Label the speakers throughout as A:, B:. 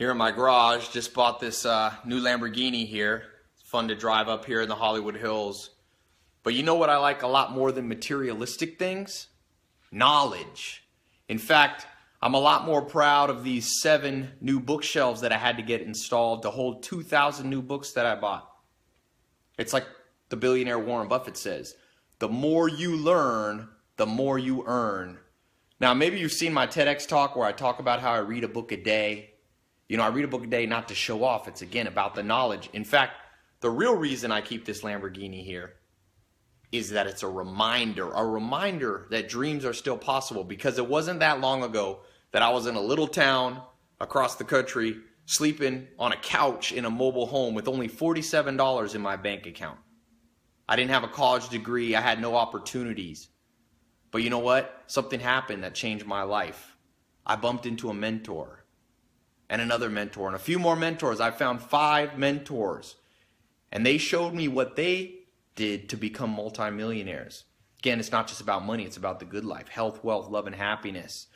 A: here in my garage. Just bought this uh, new Lamborghini here. It's fun to drive up here in the Hollywood Hills. But you know what I like a lot more than materialistic things? Knowledge. In fact, I'm a lot more proud of these seven new bookshelves that I had to get installed to hold 2,000 new books that I bought. It's like the billionaire Warren Buffett says the more you learn, the more you earn. Now, maybe you've seen my TEDx talk where I talk about how I read a book a day you know, I read a book a day not to show off. It's again about the knowledge. In fact, the real reason I keep this Lamborghini here is that it's a reminder, a reminder that dreams are still possible because it wasn't that long ago that I was in a little town across the country sleeping on a couch in a mobile home with only $47 in my bank account. I didn't have a college degree, I had no opportunities. But you know what? Something happened that changed my life. I bumped into a mentor and another mentor and a few more mentors. I found five mentors, and they showed me what they did to become multimillionaires. Again, it's not just about money, it's about the good life health, wealth, love, and happiness.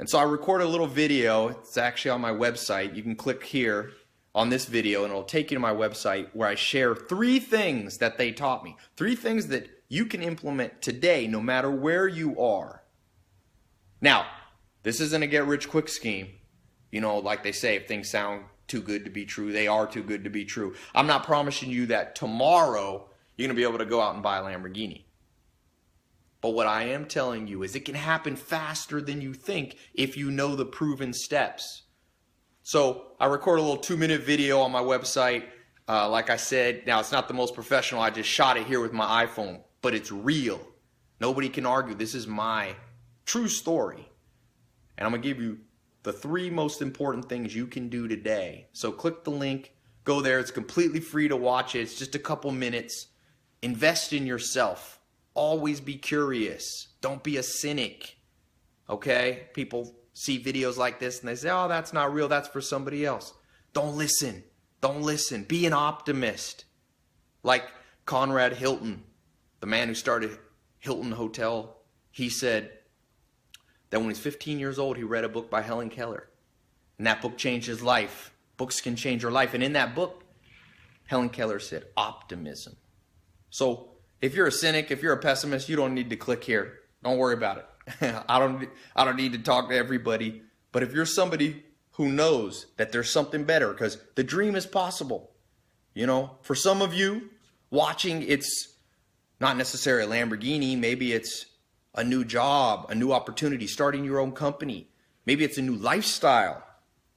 A: And so I recorded a little video. It's actually on my website. You can click here on this video, and it'll take you to my website where I share three things that they taught me. Three things that you can implement today, no matter where you are. Now, this isn't a get rich quick scheme you know, like they say, if things sound too good to be true, they are too good to be true. I'm not promising you that tomorrow you're going to be able to go out and buy a Lamborghini. But what I am telling you is it can happen faster than you think if you know the proven steps. So I record a little two minute video on my website. Uh, like I said, now it's not the most professional. I just shot it here with my iPhone, but it's real. Nobody can argue. This is my true story. And I'm going to give you the three most important things you can do today. So click the link, go there. It's completely free to watch it. It's just a couple minutes. Invest in yourself. Always be curious. Don't be a cynic. Okay? People see videos like this and they say, oh, that's not real. That's for somebody else. Don't listen. Don't listen. Be an optimist. Like Conrad Hilton, the man who started Hilton Hotel, he said, that when he's 15 years old, he read a book by Helen Keller. And that book changed his life. Books can change your life. And in that book, Helen Keller said optimism. So if you're a cynic, if you're a pessimist, you don't need to click here. Don't worry about it. I don't I don't need to talk to everybody. But if you're somebody who knows that there's something better, because the dream is possible. You know, for some of you watching, it's not necessarily a Lamborghini, maybe it's a new job, a new opportunity, starting your own company. Maybe it's a new lifestyle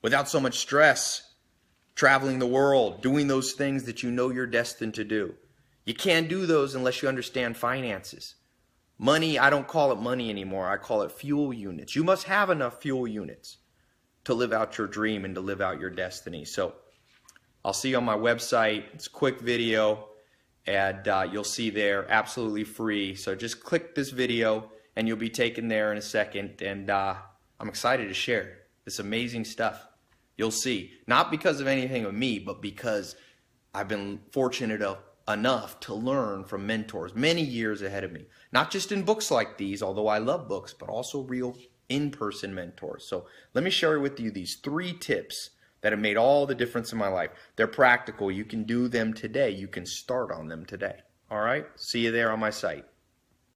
A: without so much stress, traveling the world, doing those things that you know you're destined to do. You can't do those unless you understand finances. Money, I don't call it money anymore. I call it fuel units. You must have enough fuel units to live out your dream and to live out your destiny. So I'll see you on my website. It's a quick video and uh, you'll see there absolutely free. So just click this video and you'll be taken there in a second. And uh, I'm excited to share this amazing stuff. You'll see, not because of anything of me, but because I've been fortunate enough to learn from mentors many years ahead of me. Not just in books like these, although I love books, but also real in person mentors. So let me share with you these three tips that have made all the difference in my life. They're practical. You can do them today. You can start on them today. All right? See you there on my site.